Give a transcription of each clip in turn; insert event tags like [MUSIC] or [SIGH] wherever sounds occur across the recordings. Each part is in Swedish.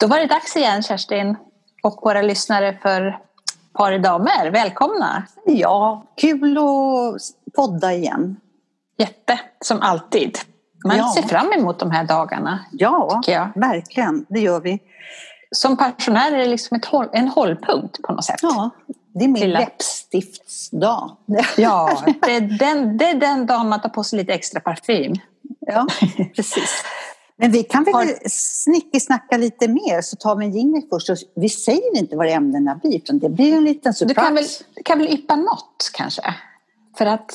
Då var det dags igen Kerstin och våra lyssnare för Par i damer. Välkomna! Ja, kul att podda igen. Jätte, som alltid. Man Ja. ser fram emot de här dagarna. Ja, verkligen. Det gör vi. Som pensionär är det liksom håll, en hållpunkt på något sätt. Ja, det är min Lilla- läppstiftsdag. [LAUGHS] Ja, det är, den, det är den dagen man tar på sig lite extra parfym. ja, precis. Men vi kan väl Har- snickesnacka lite mer så tar vi en jingle först. Och Vi säger inte vad ämnena blir utan det blir en liten Du kan väl, surprise. kan väl yppa något kanske? För att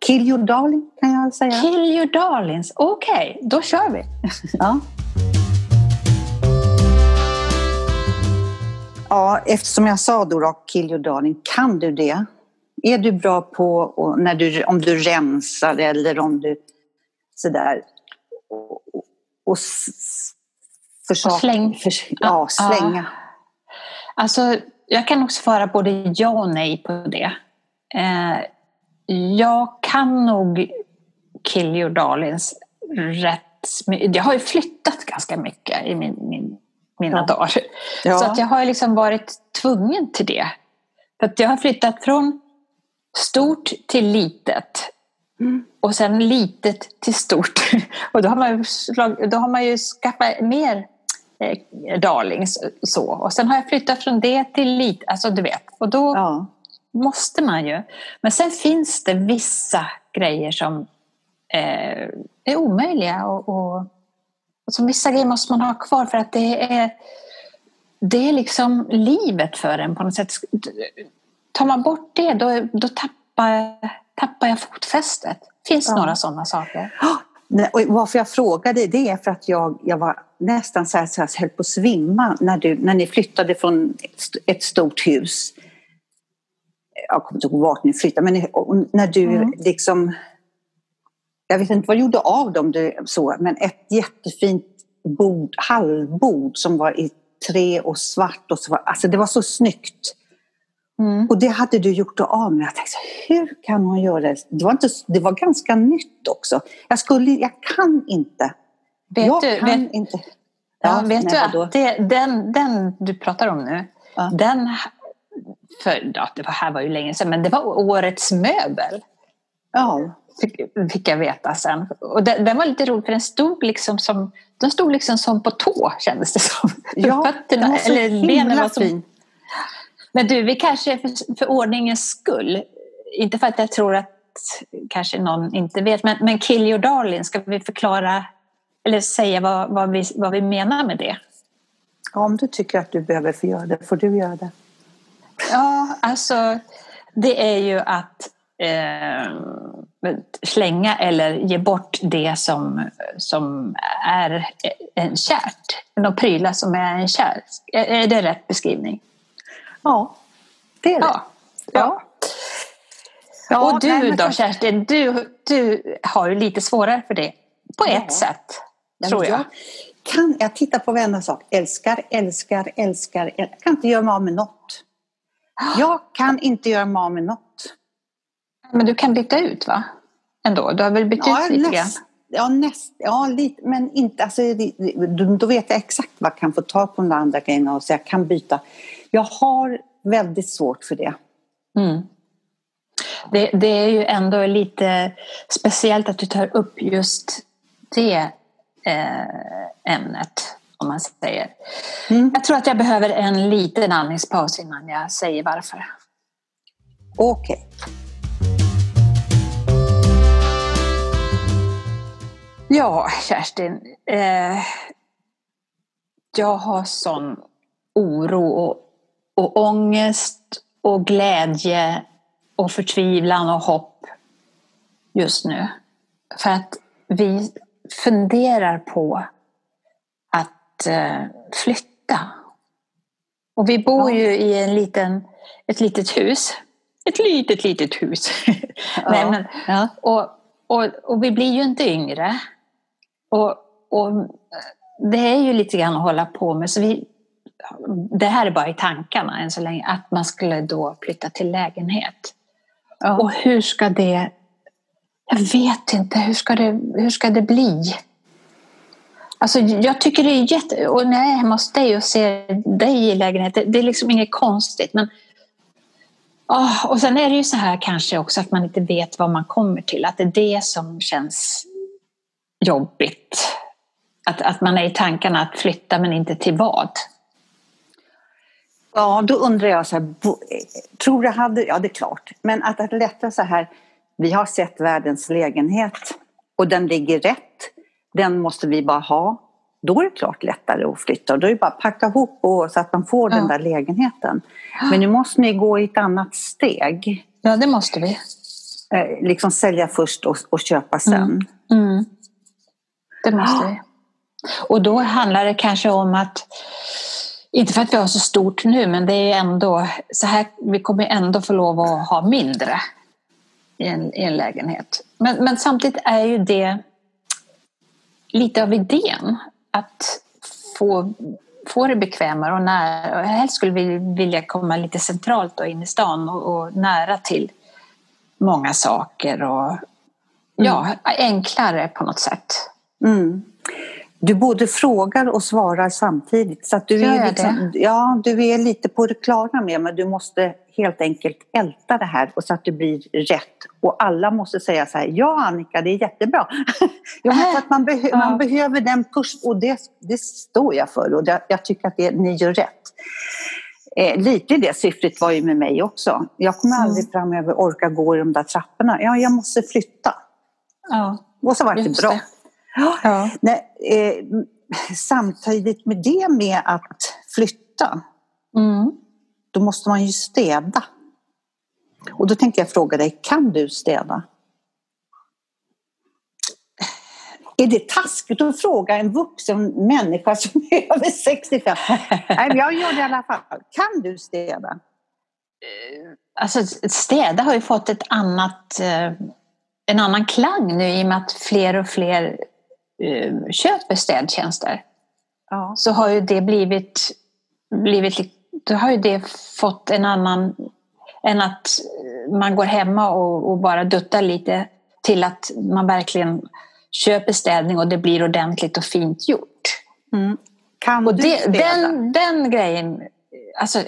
Kill your darling kan jag säga. kill your darlings. Okej, då kör vi. [LAUGHS] Ja. Ja, eftersom jag sa då, då kill your darling, kan du det? Är du bra på och när du, om du rensar eller om du sådär och, och s- försaka- Och släng. förs- ja, slänga. Alltså, jag kan också svara både ja och nej på det. Eh, jag kan nog kill your darlings rätt Jag har ju flyttat ganska mycket i min, min, mina Ja. dagar. Ja. Så att jag har liksom varit tvungen till det. För att jag har flyttat från stort till litet. Mm. Och sen litet till stort. [LAUGHS] Och då har man ju, slag, då har man ju skaffat mer eh, darlings. Så. Och sen har jag flyttat från det till litet. Alltså du vet. Och då Ja. måste man ju. Men sen finns det vissa grejer som eh, är omöjliga. Och, och, och som vissa grejer måste man ha kvar för att det är, det är liksom livet för en på något sätt. Tar man bort det då, då tappar, tappar jag fotfästet. Finns Ja. några sådana saker. Nej, Och varför jag frågade det är för att jag, jag var nästan så här, så här höll på att svimma när, du, när ni flyttade från ett st- ett stort hus. Jag kommer inte ihåg vart ni flyttade, men när du Mm. liksom... Jag vet inte vad du gjorde av dem, du, så, men ett jättefint bord, halvbord som var i trä och svart. Och så var, alltså det var så snyggt. Mm. Och det hade du gjort av med. Jag tänkte, hur kan hon göra det? Det var, inte, det var ganska nytt också. Jag, skulle, jag kan inte. Vet jag du, kan vet, inte. ja, vet nej, du att det, den, den du pratar om nu, Ja. den, för, ja, det var, här var ju länge sedan, men det var årets möbel. Ja, Fick, fick jag veta sen. Och den, den var lite rolig för den stod liksom som, den stod liksom som på tå kändes det som. ja [LAUGHS] Fötterna, eller benen var som, fin. Men du, vi kanske för, för ordningens skull, inte för att jag tror att kanske någon inte vet, men, men kill your darling, ska vi förklara eller säga vad, vad, vi, vad vi menar med det? Om du tycker att du behöver få göra det får du göra det. Ja, alltså det är ju att eh, slänga eller ge bort det som, som är en kärt. De prylar som är en kär. Är är det rätt beskrivning? Ja, det är det. Ja. ja. Ja, Och du nej, då Kerstin, du, du har ju lite svårare för det. På ett Ja. sätt, Nej, tror men jag. Kan, jag tittar på varenda sak. Älskar, älskar, älskar. Jag kan inte göra mig av med något. Jag kan inte göra mig av med något. Men du kan byta ut va? Ändå, du har väl bytt ut lite grann? ja, näst, ja, lite, men inte, alltså, då vet jag exakt vad jag kan få tag på de där andra grejerna och så jag kan byta. Jag har väldigt svårt för det. Mm. Det, det är ju ändå lite speciellt att du tar upp just det eh, ämnet, om man säger. Mm. Jag tror att jag behöver en liten andningspaus innan jag säger varför. Okej. Ja, Kerstin. Eh, jag har sån oro och, och ångest och glädje och förtvivlan och hopp just nu. För att vi funderar på att eh, flytta. Och vi bor Ja. ju i en liten, ett litet hus. Ett litet, litet hus. [LAUGHS] Nej, men, Ja. och, och, och vi blir ju inte yngre. Och, och det är ju lite grann att hålla på med. Så vi, det här är bara i tankarna än så länge. Att man skulle då flytta till lägenhet. Ja. Och hur ska det... Jag vet inte. Hur ska det, hur ska det bli? Alltså, jag tycker det är jätte... Och när jag är hemma hos dig och ser dig i lägenheten, det är liksom inget konstigt. Men, oh, och sen är det ju så här kanske också att man inte vet vad man kommer till. Att det är det som känns jobbigt. Att, att man är i tankarna att flytta men inte till vad. Ja, då undrar jag så här, tror du hade, ja det är klart, men att, att lätta så här, vi har sett världens lägenhet och den ligger rätt, den måste vi bara ha. Då är det klart lättare att flytta. Då är det bara att packa ihop och, så att man får ja. den där lägenheten. Men nu måste ni gå i ett annat steg. Ja, det måste vi. Eh, liksom sälja först och, och köpa sen. Mm. Mm. Det måste vi. Och då handlar det kanske om att inte för att vi har så stort nu, men det är ändå så här. Vi kommer ändå få lov att ha mindre i en, i en lägenhet. Men, men samtidigt är ju det lite av idén att få, få det bekvämare och nära. Helst skulle vi vilja komma lite centralt och in i stan och, och nära till många saker och ja, mm. enklare på något sätt. Mm. Du både frågar och svarar samtidigt. Så att du, är liksom, ja, du är lite på det klara med men du måste helt enkelt älta det här och så att det blir rätt. Och alla måste säga så här, ja Annika det är jättebra. [LAUGHS] ja, för att man, beh ja. man behöver den push och det, det står jag för och det, jag tycker att det, ni gör rätt. Eh, lite det syftet var ju med mig också. Jag kommer mm. aldrig framöver orka gå i de där trapporna. Ja, jag måste flytta. Ja, och så var det bra. Det. Ja. Nej, eh, samtidigt med det med att flytta, mm. då måste man ju städa. Och då tänkte jag fråga dig, kan du städa? Är det taskigt att fråga en vuxen människa som är [LAUGHS] över 65? Nej, jag gör det i alla fall. Kan du städa? Eh, alltså städa har ju fått ett annat, eh, en annan klang nu i och med att fler och fler köper städtjänster ja. så har ju det blivit, blivit då har ju det fått en annan än att man går hemma och, och, bara duttar lite till att man verkligen köper städning och det blir ordentligt och fint gjort. Mm. Kan och du det, den, den grejen, alltså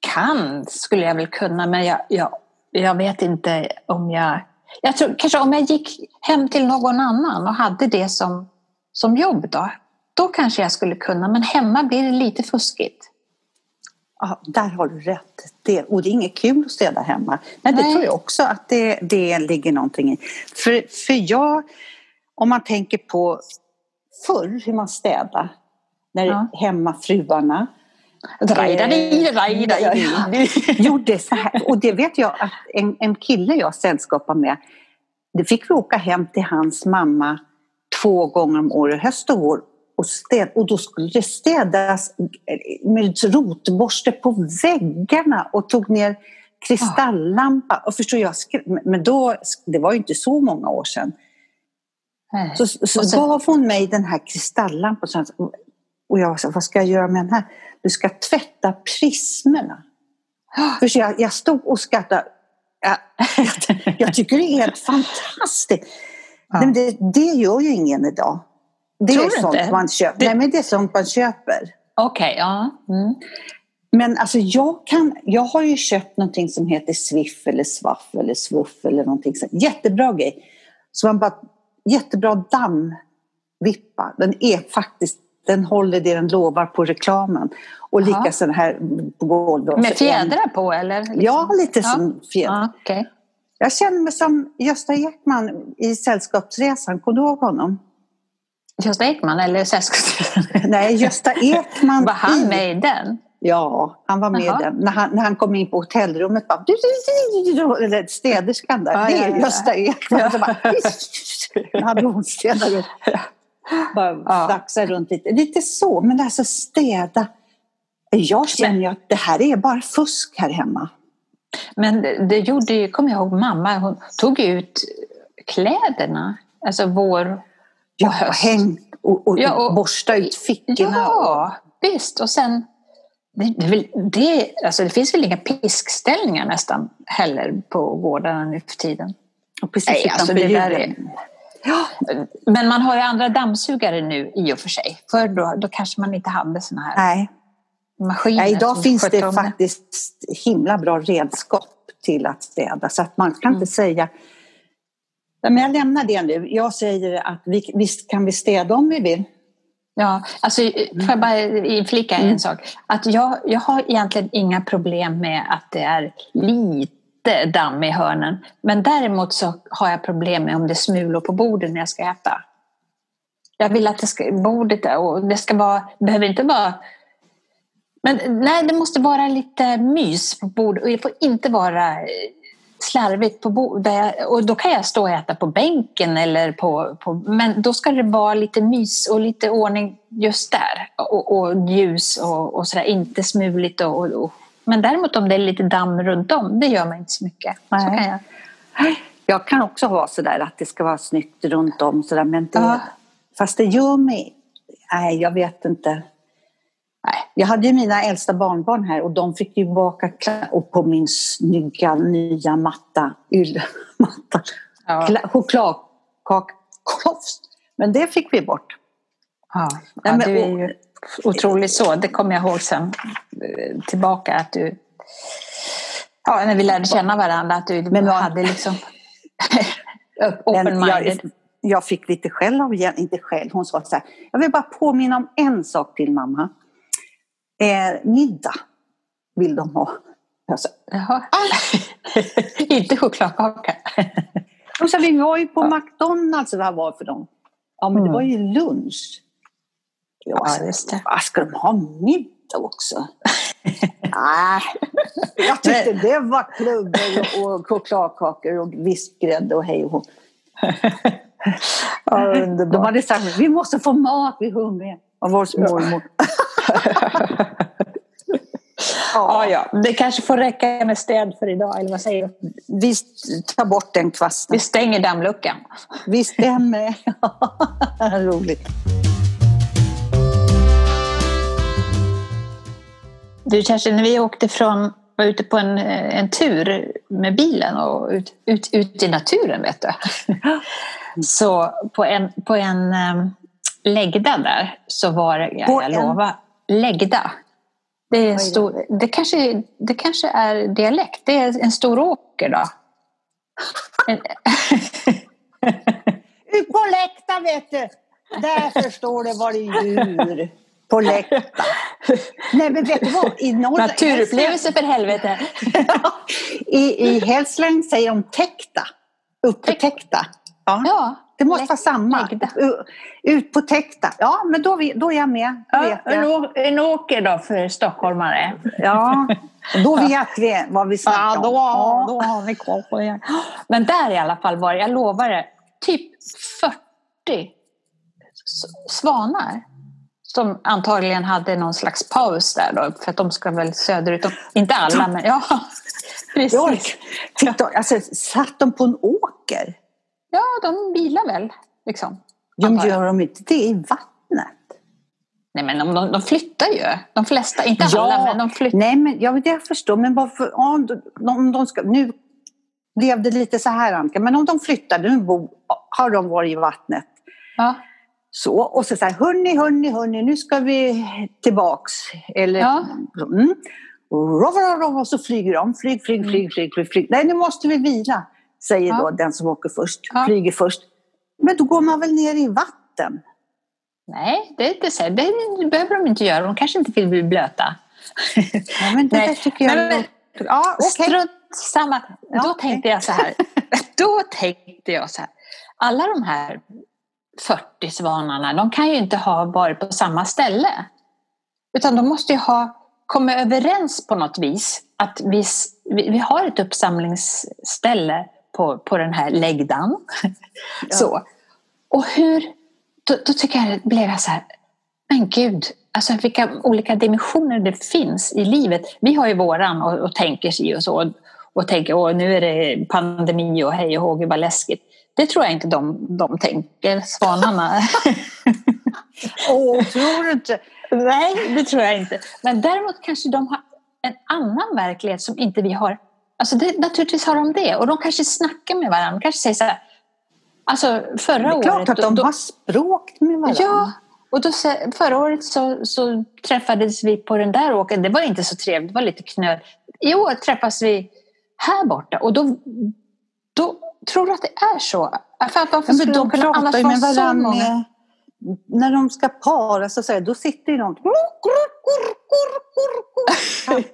kan skulle jag väl kunna men jag, jag, jag vet inte om jag jag tror kanske om jag gick hem till någon annan och hade det som, som jobb då, då kanske jag skulle kunna. Men hemma blir det lite fuskigt. Ja, där har du rätt. Det, och det är inget kul att städa hemma. Men det Nej. tror jag också att det, det ligger någonting i. För, för jag, om man tänker på förr hur man städade, när ja. hemmafruarna Gjorde så här. Och det vet jag att en, en kille jag sällskapade med, det fick vi åka hem till hans mamma två gånger om året, höst och vår. Och, städ, och då skulle det städas med rotborste på väggarna och tog ner kristalllampa. Och förstår jag, men då, det var ju inte så många år sedan. Så, så, så gav hon mig den här kristalllampan och jag sa, vad ska jag göra med den här? Du ska tvätta prismerna. För jag, jag stod och skrattade. Jag, [LAUGHS] jag, jag tycker det är helt fantastiskt. Ja. Men det, det gör ju ingen idag. Det Tror är sånt inte? man köper. Det... Nej, men det är sånt man köper. Okej, okay, ja. Mm. Men alltså jag, kan, jag har ju köpt någonting som heter Swiff eller Swaff eller Svuff eller någonting sånt. Jättebra grej. Så man bara, jättebra dammvippa. Den är faktiskt den håller det den lovar på reklamen. Och lika sån här på golvet. Med fjädrar på eller? Liksom? Ja, lite ja. som fjädrar. Ja, okay. Jag känner mig som Gösta Ekman i Sällskapsresan. Kommer du ihåg honom? Gösta Ekman eller Sällskapsresan? Nej, Gösta Ekman. var han med i den? Ja, han var med i den. När han, när han kom in på hotellrummet bara... Eller städerskan där, ja, det är Gösta Ekman. Ja. Så bara, hade hon städat upp. [LAUGHS] Bara ja. flaxa runt lite. Lite så, men alltså städa. Jag känner ju att det här är bara fusk här hemma. Men det, gjorde ju, kommer jag ihåg, mamma hon tog ut kläderna, alltså vår och ja, höst. Häng och, och, ja, och borsta ut fickorna. Ja, och... visst. Och sen, det, det, det, alltså det finns väl inga piskställningar nästan heller på gårdarna nu för tiden. Och precis Nej, alltså det där är, Ja. Men man har ju andra dammsugare nu i och för sig. Förr då, då kanske man inte hade såna här Nej. maskiner. Nej, idag finns det faktiskt himla bra redskap till att städa. Så att man kan Mm. inte säga... Men jag lämnar det nu. Jag säger att vi, visst kan vi städa om vi vill. Ja, alltså, får jag bara inflika Mm. en sak? Att jag, jag har egentligen inga problem med att det är lite damm i hörnen. Men däremot så har jag problem med om det är smulor på bordet när jag ska äta. Jag vill att det ska, bordet och det ska vara, behöver inte vara men nej, det måste vara lite mys på bordet och det får inte vara eh, slarvigt på bordet. Och då kan jag stå och äta på bänken eller på, på men då ska det vara lite mys och lite ordning just där. Och, och ljus och, och sådär, inte smuligt och, och, och men däremot om det är lite damm runt om, det gör mig inte så mycket. Så Nej. kan jag. Jag kan också vara sådär att det ska vara snyggt runt om. Sådär, men det, Ja. Fast det gör mig... Nej, jag vet inte. Nej. Jag hade ju mina äldsta barnbarn här och de fick ju baka och på min snygga nya matta, yllematta, Ja. Kla- chokladkakklofs. [LAUGHS] Men det fick vi bort. Ja, Nej, ja, men- du är ju otroligt så. Det kommer jag ihåg sen eh, tillbaka att du... Ja, när vi lärde känna varandra att du Men hade liksom [LAUGHS] open-minded. jag, jag fick lite skäll av Jen, inte skäll, hon sa så här, jag vill bara påminna om en sak till mamma. Eh, middag vill de ha. Jag sa, Jaha. [LAUGHS] inte chokladkaka. de sa, vi var ju på McDonalds, vad var det för dem? Ja, men det Mm. var ju lunch. Jag Ja, just det. Vad ska de ha middag också? [LAUGHS] Nej, jag tyckte det var klubbor och, chokladkakor och vispgrädde och hej och hå. Ja, De hade sagt, vi måste få mat, vi är hungriga. Av vår mormor. [LAUGHS] Ja, ja. Det kanske får räcka med städ för idag, eller vad säger du? Vi tar bort den kvasten. Vi stänger dammluckan. Vi stämmer. [LAUGHS] Roligt. Du Kerstin, när vi åkte från, var ute på en, eh, en tur med bilen och ut, ut, ut i naturen, vet du. [LAUGHS] Så på en, på en um, läggda där så var det, ja, jag lovar, läggda. Det, är en stor, det, kanske, det kanske är dialekt, det är en stor åker då. [LAUGHS] Ut på läktaren vet du. Där förstår du vad det är djur. På läktaren. [LAUGHS] Nej men vet du vad? I Norrland, naturupplevelse för helvete! [LAUGHS] I, I Hälsingland säger de täckta. Upptäckta. Ja. Ja, Det måste vara samma. U- Ut på täckta. Ja, men då, då är jag med. Då Ja, en, jag. å- en åker då för stockholmare. Ja, då vet vi vad vi snackar Ja, om. då, Ja. då har vi koll på det. Men där i alla fall var det, jag lovar det, typ 40 s- svanar. Som antagligen hade någon slags paus där då, för att de ska väl söderut. De- Inte alla, men ja. [LAUGHS] Precis. Titta, alltså, satt de på en åker? Ja, de bilar väl. Liksom. De gör de inte det i vattnet? Nej, men de, de, de flyttar ju. De flesta, inte alla, men de flyttar. Nej, men jag, det jag förstår, men varför, ja, de, om de ska, nu blev det lite så här Annika, men om de flyttar, nu bo, har de varit i vattnet. Ja. Så, och så säger hörni, hörni, hörni, nu ska vi tillbaks. Eller, Ja. mm. Och så flyger de, flyg, flyg, flyg, flyg, flyg, flyg. Nej, nu måste vi vila, säger Ja. då den som åker först, Ja. flyger först. Men då går man väl ner i vatten? Nej, det är inte så. Det behöver de inte göra. De kanske inte vill bli blöta. [LAUGHS] Ja, men det Nej. där tycker jag... Nej, men- ja, okej. Strunt samma. Ja, Då okej. tänkte jag så här. [LAUGHS] Då tänkte jag så här. Alla de här 40 svanarna, de kan ju inte ha varit på samma ställe. Utan de måste ju ha kommit överens på något vis. Att vi, vi, har ett uppsamlingsställe på, på den här läggdan. Så. Och hur, då, då tycker jag, blev jag så här, men gud, alltså vilka olika dimensioner det finns i livet. Vi har ju våran och, och tänker sig och så. Och, tänker, åh nu är det pandemi och hej och hå, vad läskigt. Det tror jag inte de, de tänker, svanarna. [LAUGHS] Åh, tror du inte? Nej, det tror jag inte. Men däremot kanske de har en annan verklighet som inte vi har. Alltså det, naturligtvis har de det. Och de kanske snackar med varandra. De kanske säger så här. Alltså förra året... Det är klart att de då, har språk med varandra. Ja, och då, förra året så, så träffades vi på den där åkern. Det var inte så trevligt, det var lite knöl. I år träffas vi här borta och då tror du att det är så? För varför skulle de, de pratar ju med varandra när de ska para så säger, då sitter ju de...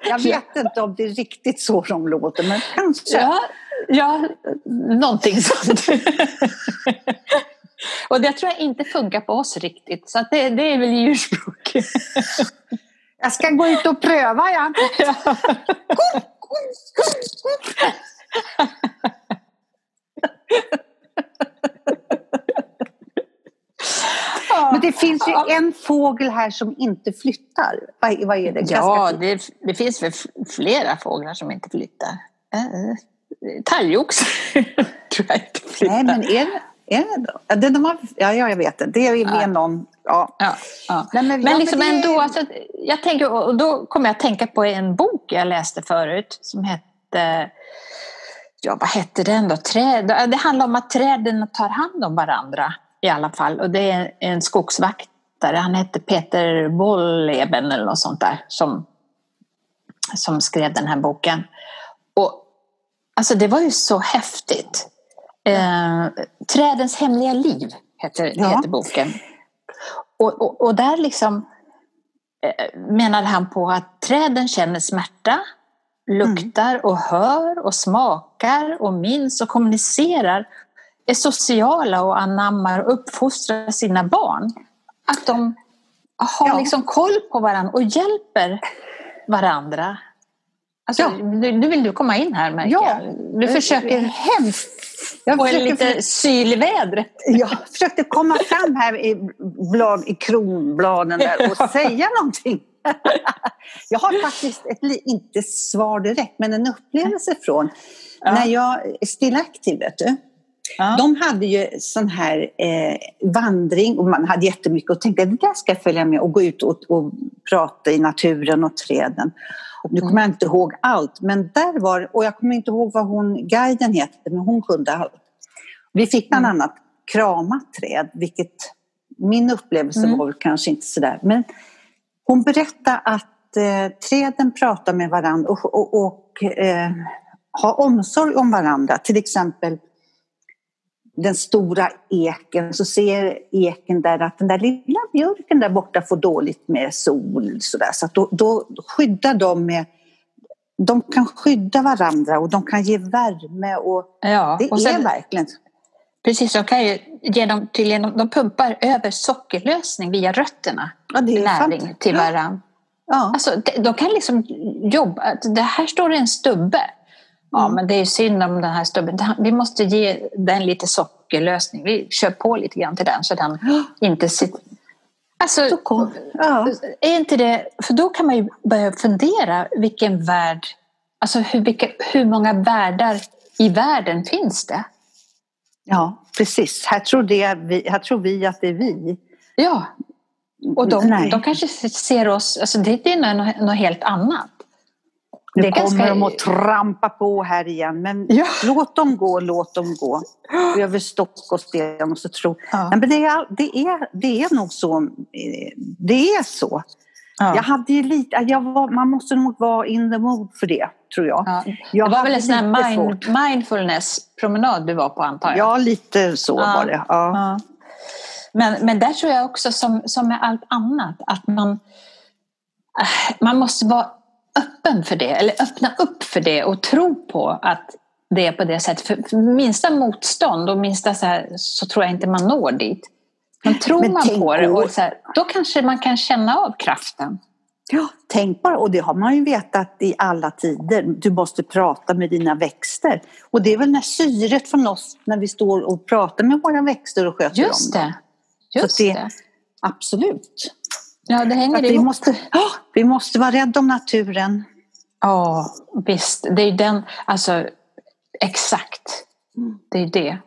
Jag vet inte om det är riktigt så de låter, men kanske. Ja, ja någonting sånt. Och det tror jag inte funkar på oss riktigt, så det, det är väl djurspråk. Jag ska gå ut och pröva, ja. ja. Men det finns ju en fågel här som inte flyttar. Vad, vad är det? Ja, det, det, finns väl flera fåglar som inte flyttar. Äh, Talgox [LAUGHS] tror jag inte flyttar. Nej, men är det, är det då? De har, ja, jag vet inte. Det är ja. någon... Ja. ja, ja. Nej, men, men liksom men det... ändå, alltså, jag tänker, och då kommer jag att tänka på en bok jag läste förut som hette ja, vad hette den då? Träd. Det handlar om att träden tar hand om varandra i alla fall. Och det är en skogsvaktare, han hette Peter Wolleben eller något sånt där, som, som skrev den här boken. Och alltså det var ju så häftigt. Eh, Trädens hemliga liv heter, ja. heter boken. Och, och, och där liksom eh, menade han på att träden känner smärta, luktar och hör och smakar och minns och kommunicerar är sociala och anammar och uppfostrar sina barn. Att de har ja. liksom koll på varandra och hjälper varandra. Alltså, ja. nu, nu vill du komma in här märker ja. jag. Du försöker hemskt. Jag få försöker, lite syl i vädret. Jag försökte komma fram här i, blad, i kronbladen där och [LAUGHS] säga någonting. [LAUGHS] Jag har faktiskt ett, inte svar direkt, men en upplevelse från ja. när jag är stilla aktiv. Vet du? Ja. De hade ju sån här eh, vandring och man hade jättemycket och tänkte det där ska jag följa med och gå ut och, och prata i naturen och träden. Och nu kommer jag inte ihåg allt, men där var och jag kommer inte ihåg vad hon, guiden heter, men hon kunde allt. Vi fick bland mm. annat krama träd, vilket min upplevelse mm. var kanske inte sådär. Men hon berättade att eh, träden pratar med varandra och, och, och eh, har omsorg om varandra. Till exempel den stora eken så ser eken där att den där lilla björken där borta får dåligt med sol. Så, där. så då, då skyddar de med de kan skydda varandra och de kan ge värme och ja, det och sen, är verkligen Precis, de kan ju genom, tydligen, de pumpar över sockerlösning via rötterna ja, det är näring sant. till varandra. Ja. Alltså, de kan liksom jobba, det här står en stubbe Ja, mm. men det är synd om den här stubben. Vi måste ge den lite sockerlösning. Vi kör på lite grann till den så den inte sitter... Alltså, ja. är inte det... För då kan man ju börja fundera vilken värld... Alltså hur, vilka, hur många världar i världen finns det? Ja, precis. Här tror, det vi, här tror vi att det är vi. Ja, och de, de kanske ser oss... Alltså det är något, något helt annat. Nu det kommer ganska... de att trampa på här igen. Men ja. låt dem gå, låt dem gå. Över stock och sten och så tro. Ja. Men det är, det, är, det är nog så. Eh, det är så. Ja. Jag hade ju lite, jag var, man måste nog vara in the mood för det, tror jag. Ja. jag det var väl en sån mind, mindfulness-promenad du var på, antar jag? Ja, lite så ja. var det. Ja. Men, men där tror jag också, som, som med allt annat, att man, äh, man måste vara öppen för det, eller öppna upp för det och tro på att det är på det sättet. För, för minsta motstånd och minsta så, här, så tror jag inte man når dit. Men tror Men man på det, och så här, då kanske man kan känna av kraften. Ja, tänk bara, och det har man ju vetat i alla tider. Du måste prata med dina växter. Och det är väl när syret från oss, när vi står och pratar med våra växter och sköter Just dem. Det. Just det, det. Absolut. Ja, det hänger att vi Måste, oh, vi måste vara rädda om naturen. Ja, visst. Det är den, alltså exakt. Det är det.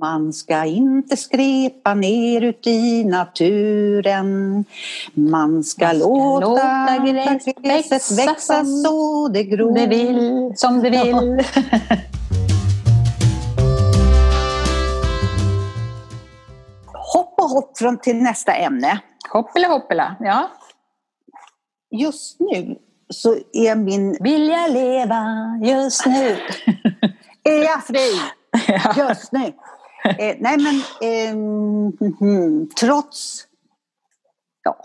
Man ska inte skrepa ner uti naturen. Man ska, Man ska låta, låta gräset växa, växa så det gror. Det vill, som det vill. [LAUGHS] hopp och hopp från till nästa ämne. Hoppela hoppela, ja. Just nu så är min... Vill jag leva just nu? [LAUGHS] är jag fri? Ja. just nu? Eh, nej men eh, trots... Ja.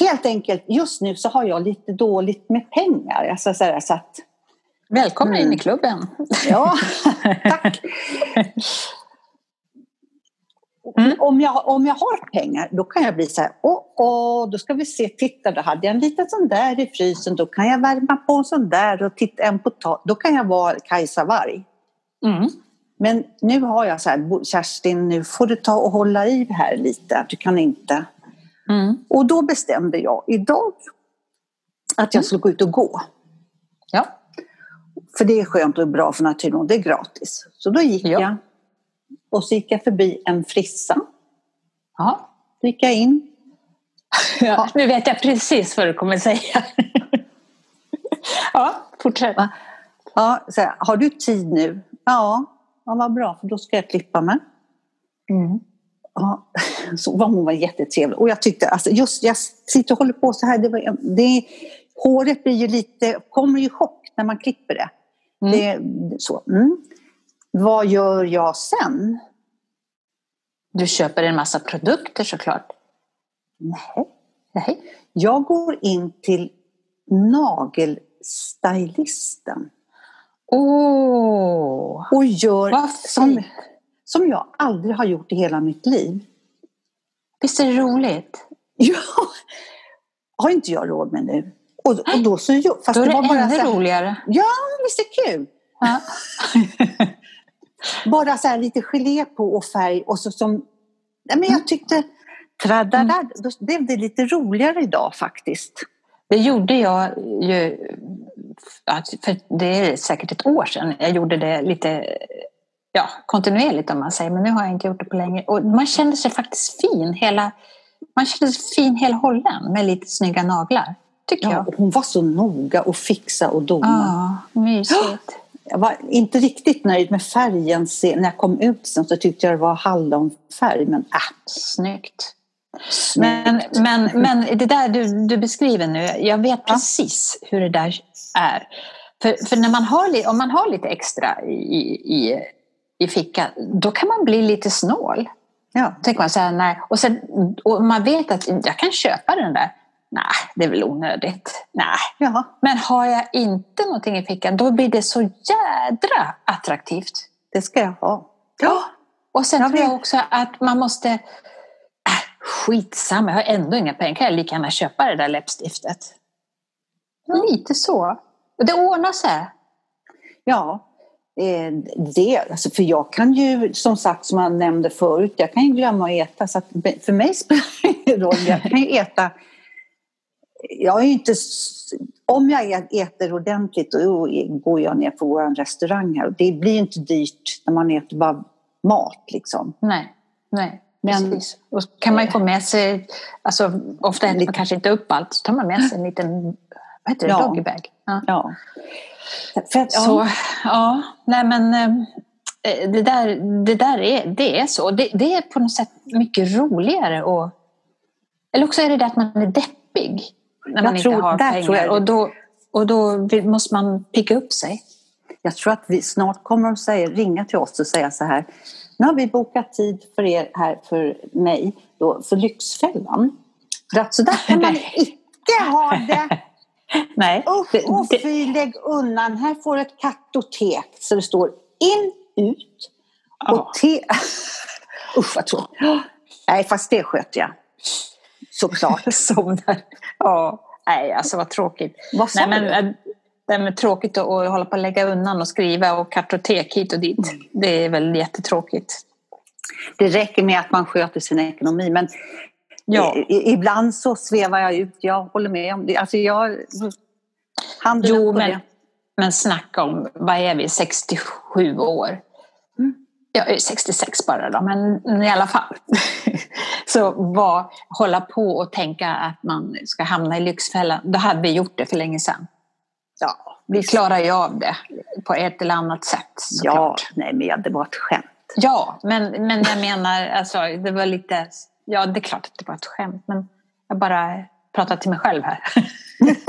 Helt enkelt, just nu så har jag lite dåligt med pengar. Alltså, så, här, så att, Välkommen Mm. in i klubben. ja, [LAUGHS] tack. Mm. Om, jag, om jag har pengar då kan jag bli så här, åh, åh, då ska vi se, titta då hade jag en liten sån där i frysen, då kan jag värma på en sån där och titta en potatis, då kan jag vara Kajsa Warg. Mm. Men nu har jag så här, "Bo- Kerstin nu får du ta och hålla i här lite, du kan inte. Mm. Och då bestämde jag idag att jag skulle gå ut och gå. Ja. För det är skönt och bra för naturen och det är gratis. Så då gick Ja. jag och så gick jag förbi en frissa. ja. Då gick jag in. [LAUGHS] ja. Nu vet jag precis vad du kommer säga. [LAUGHS] ja, fortsätt. Ja, så här, har du tid nu? Ja, ja vad bra för då ska jag klippa mig. Mm. Ja, [LAUGHS] så var hon var jättetrevlig. Och jag tyckte, alltså just jag sitter och håller på så här, det var, det, håret blir ju lite, kommer ju chock när man klipper det. Mm. det så. Mm. Vad gör jag sen? Du köper en massa produkter såklart. Nej. Nej. Jag går in till nagelstylisten Åh, och gör som, som jag aldrig har gjort i hela mitt liv. Visst är det roligt? Ja, har inte jag råd med nu. Och, och då så, fast Då är det var bara ännu här, roligare. Ja, visst är det kul. Ja. [LAUGHS] Bara så här lite gelé på och färg och så som... Nej, men jag tyckte... Tradadad, då blev det lite roligare idag faktiskt. Det gjorde jag ju, för det är säkert ett år sedan. Jag gjorde det lite ja, kontinuerligt om man säger, men nu har jag inte gjort det på länge. Och man kände sig faktiskt fin hela, man kände sig fin hela hållen med lite snygga naglar. Tycker Ja, jag. hon var så noga och fixa och dona. Ja, mysigt. Jag var inte riktigt nöjd med färgen. När jag kom ut sen så tyckte jag det var hallonfärg, men äh, Snyggt. Men, men, men [LAUGHS] det där du, du beskriver nu, jag vet precis hur det där är. För, för när man har, om man har lite extra i, i, i fickan, då kan man bli lite snål. Ja. Tänker man så här, nej. Och, sen, och man vet att jag kan köpa den där. Nej, det är väl onödigt. Nej. Ja. Men har jag inte någonting i fickan, då blir det så jädra attraktivt. det ska jag ha. Ja. Och sen Jag tror jag också att man måste... Skitsamma, jag har ändå inga pengar. Kan jag lika gärna köpa det där läppstiftet? Lite så. Det ordnar sig. Ja, eh, det, alltså för jag kan ju, som sagt, som jag nämnde förut, jag kan ju glömma att äta. Så att för mig spelar det ingen roll. Jag kan ju [LAUGHS] äta... Jag är inte... Om jag äter ordentligt, då går jag ner på vår restaurang här. Det blir ju inte dyrt när man äter bara mat liksom. Nej, nej. Men- Precis. Och kan man ju få med sig, alltså, ofta äter man kanske inte upp allt, så tar man med sig en liten, vad heter det, Ja. doggybag. Ja. Ja. För att, ja, Så, ja, nej men eh, det där, det där är, det är så. Det, det är på något sätt mycket roligare och eller också är det det att man är deppig när man tror- inte har pengar. jag och, då, och då måste man picka upp sig. Jag tror att vi snart kommer att säga, ringa till oss och säga så här. Nu har vi bokat tid för er här, för mig, då, för Lyxfällan. För att så där kan man icke ha det. [LAUGHS] Nej, Usch och fy, lägg undan. Här får du ett kartotek. Så det står in, ut och te... [LAUGHS] Usch vad tråkigt. Nej, fast det sköter jag. Såklart. [LAUGHS] somnar. Ja, nej alltså vad tråkigt. Vad sa Nej, men, du? Det är tråkigt att, hålla på att lägga undan och skriva och kartotek hit och dit. Mm. Det är väl jättetråkigt. Det räcker med att man sköter sin ekonomi. Men Ja. ibland så svävar jag ut. Jag håller med om det. Alltså jag... Handen Jo, på men, det. men snacka om, vad är vi, 67 år? Mm. Jag är 66 bara då, men i alla fall. [LAUGHS] så vad, hålla på och tänka att man ska hamna i Lyxfällan, då hade vi gjort det för länge sedan. Ja, Vi klarar ju av det på ett eller annat sätt ja såklart. nej men ja, det var ett skämt. Ja, men, men jag menar, alltså, det var lite... Ja, det är klart att det var ett skämt, men jag bara pratar till mig själv här. [LAUGHS]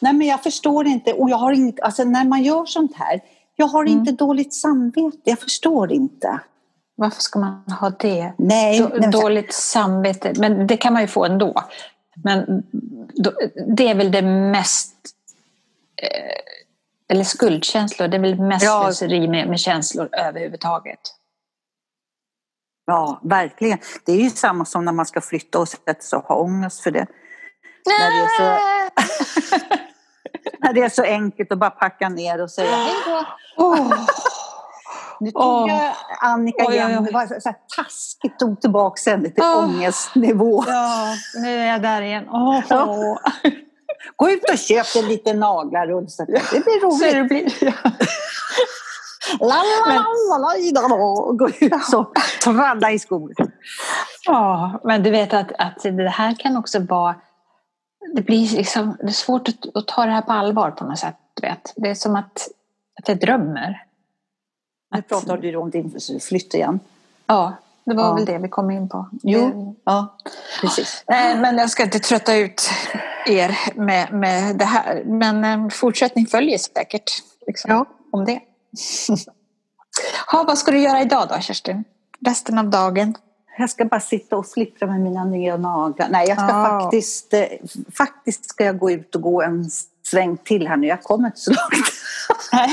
Nej, men jag förstår inte. Och jag har inget, alltså när man gör sånt här, jag har Mm. inte dåligt samvete. Jag förstår inte. Varför ska man ha det? Nej, Då, nej, dåligt samvete, men det kan man ju få ändå. Men då, det är väl det mest... Eh, eller skuldkänslor, det är väl mest Ja. slöseri med, med känslor överhuvudtaget. Ja, verkligen. Det är ju samma som när man ska flytta och sätta sig och ha ångest för det. När det är så, [LAUGHS] när det är så enkelt att bara packa ner och säga hej då. Åh, Nu tog jag Annika oj, igen. oj. Det var så här taskigt. Tog tillbaka henne till Åh. ångestnivå. ja, nu är jag där igen. Åh, Ja. Gå ut och köp en liten naglar och så. Det blir Så roligt. det blir, ja. La, la, la, la, och Gå ut så. Tralla i skor. ja, men du vet att, att det här kan också vara... Det blir liksom, det är svårt att, att ta det här på allvar på något sätt. Vet. Det är som att, att jag drömmer. Nu pratar du om din flytt igen. Ja, det var Ja. väl det vi kom in på. Jo, ja, precis. Nej, men jag ska inte trötta ut er med, med det här. Men en fortsättning följer säkert. Liksom, Ja. Om det. ha, vad ska du göra idag då, Kerstin? Resten av dagen? Jag ska bara sitta och flippra med mina nya naglar. Nej, jag ska Ah. faktiskt, eh, faktiskt ska jag gå ut och gå en sväng till här nu. Jag kommer inte så långt.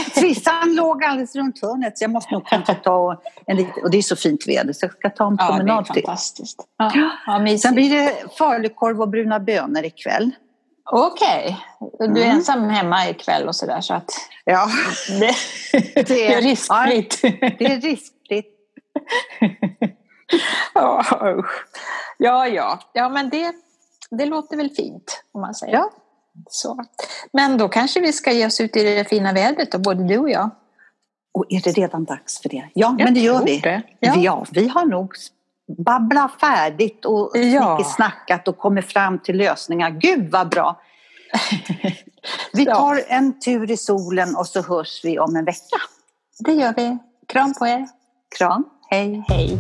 [LAUGHS] Frissan låg alldeles runt hörnet så jag måste nog kanske ta en liten, och det är så fint väder så jag ska ta en Ja, det är promenad till. fantastiskt. Ja, ja. Sen blir det falukorv och bruna bönor ikväll. Okej, du är Mm. ensam hemma ikväll och sådär så att Ja, det, [LAUGHS] det är riskfritt. det är riskfritt. Ja, [LAUGHS] ja, ja. ja men det, det låter väl fint om man säger. Ja. Så. Men då kanske vi ska ge oss ut i det fina vädret då, både du och jag. Och är det redan dags för det? Ja, Jag men det gör vi. det. Ja. Ja. vi har nog babblat färdigt och Ja. snackat och kommit fram till lösningar. Gud vad bra! [LAUGHS] Vi tar en tur i solen och så hörs vi om en vecka. Det gör vi. Kram på er. Kram, hej! Hej.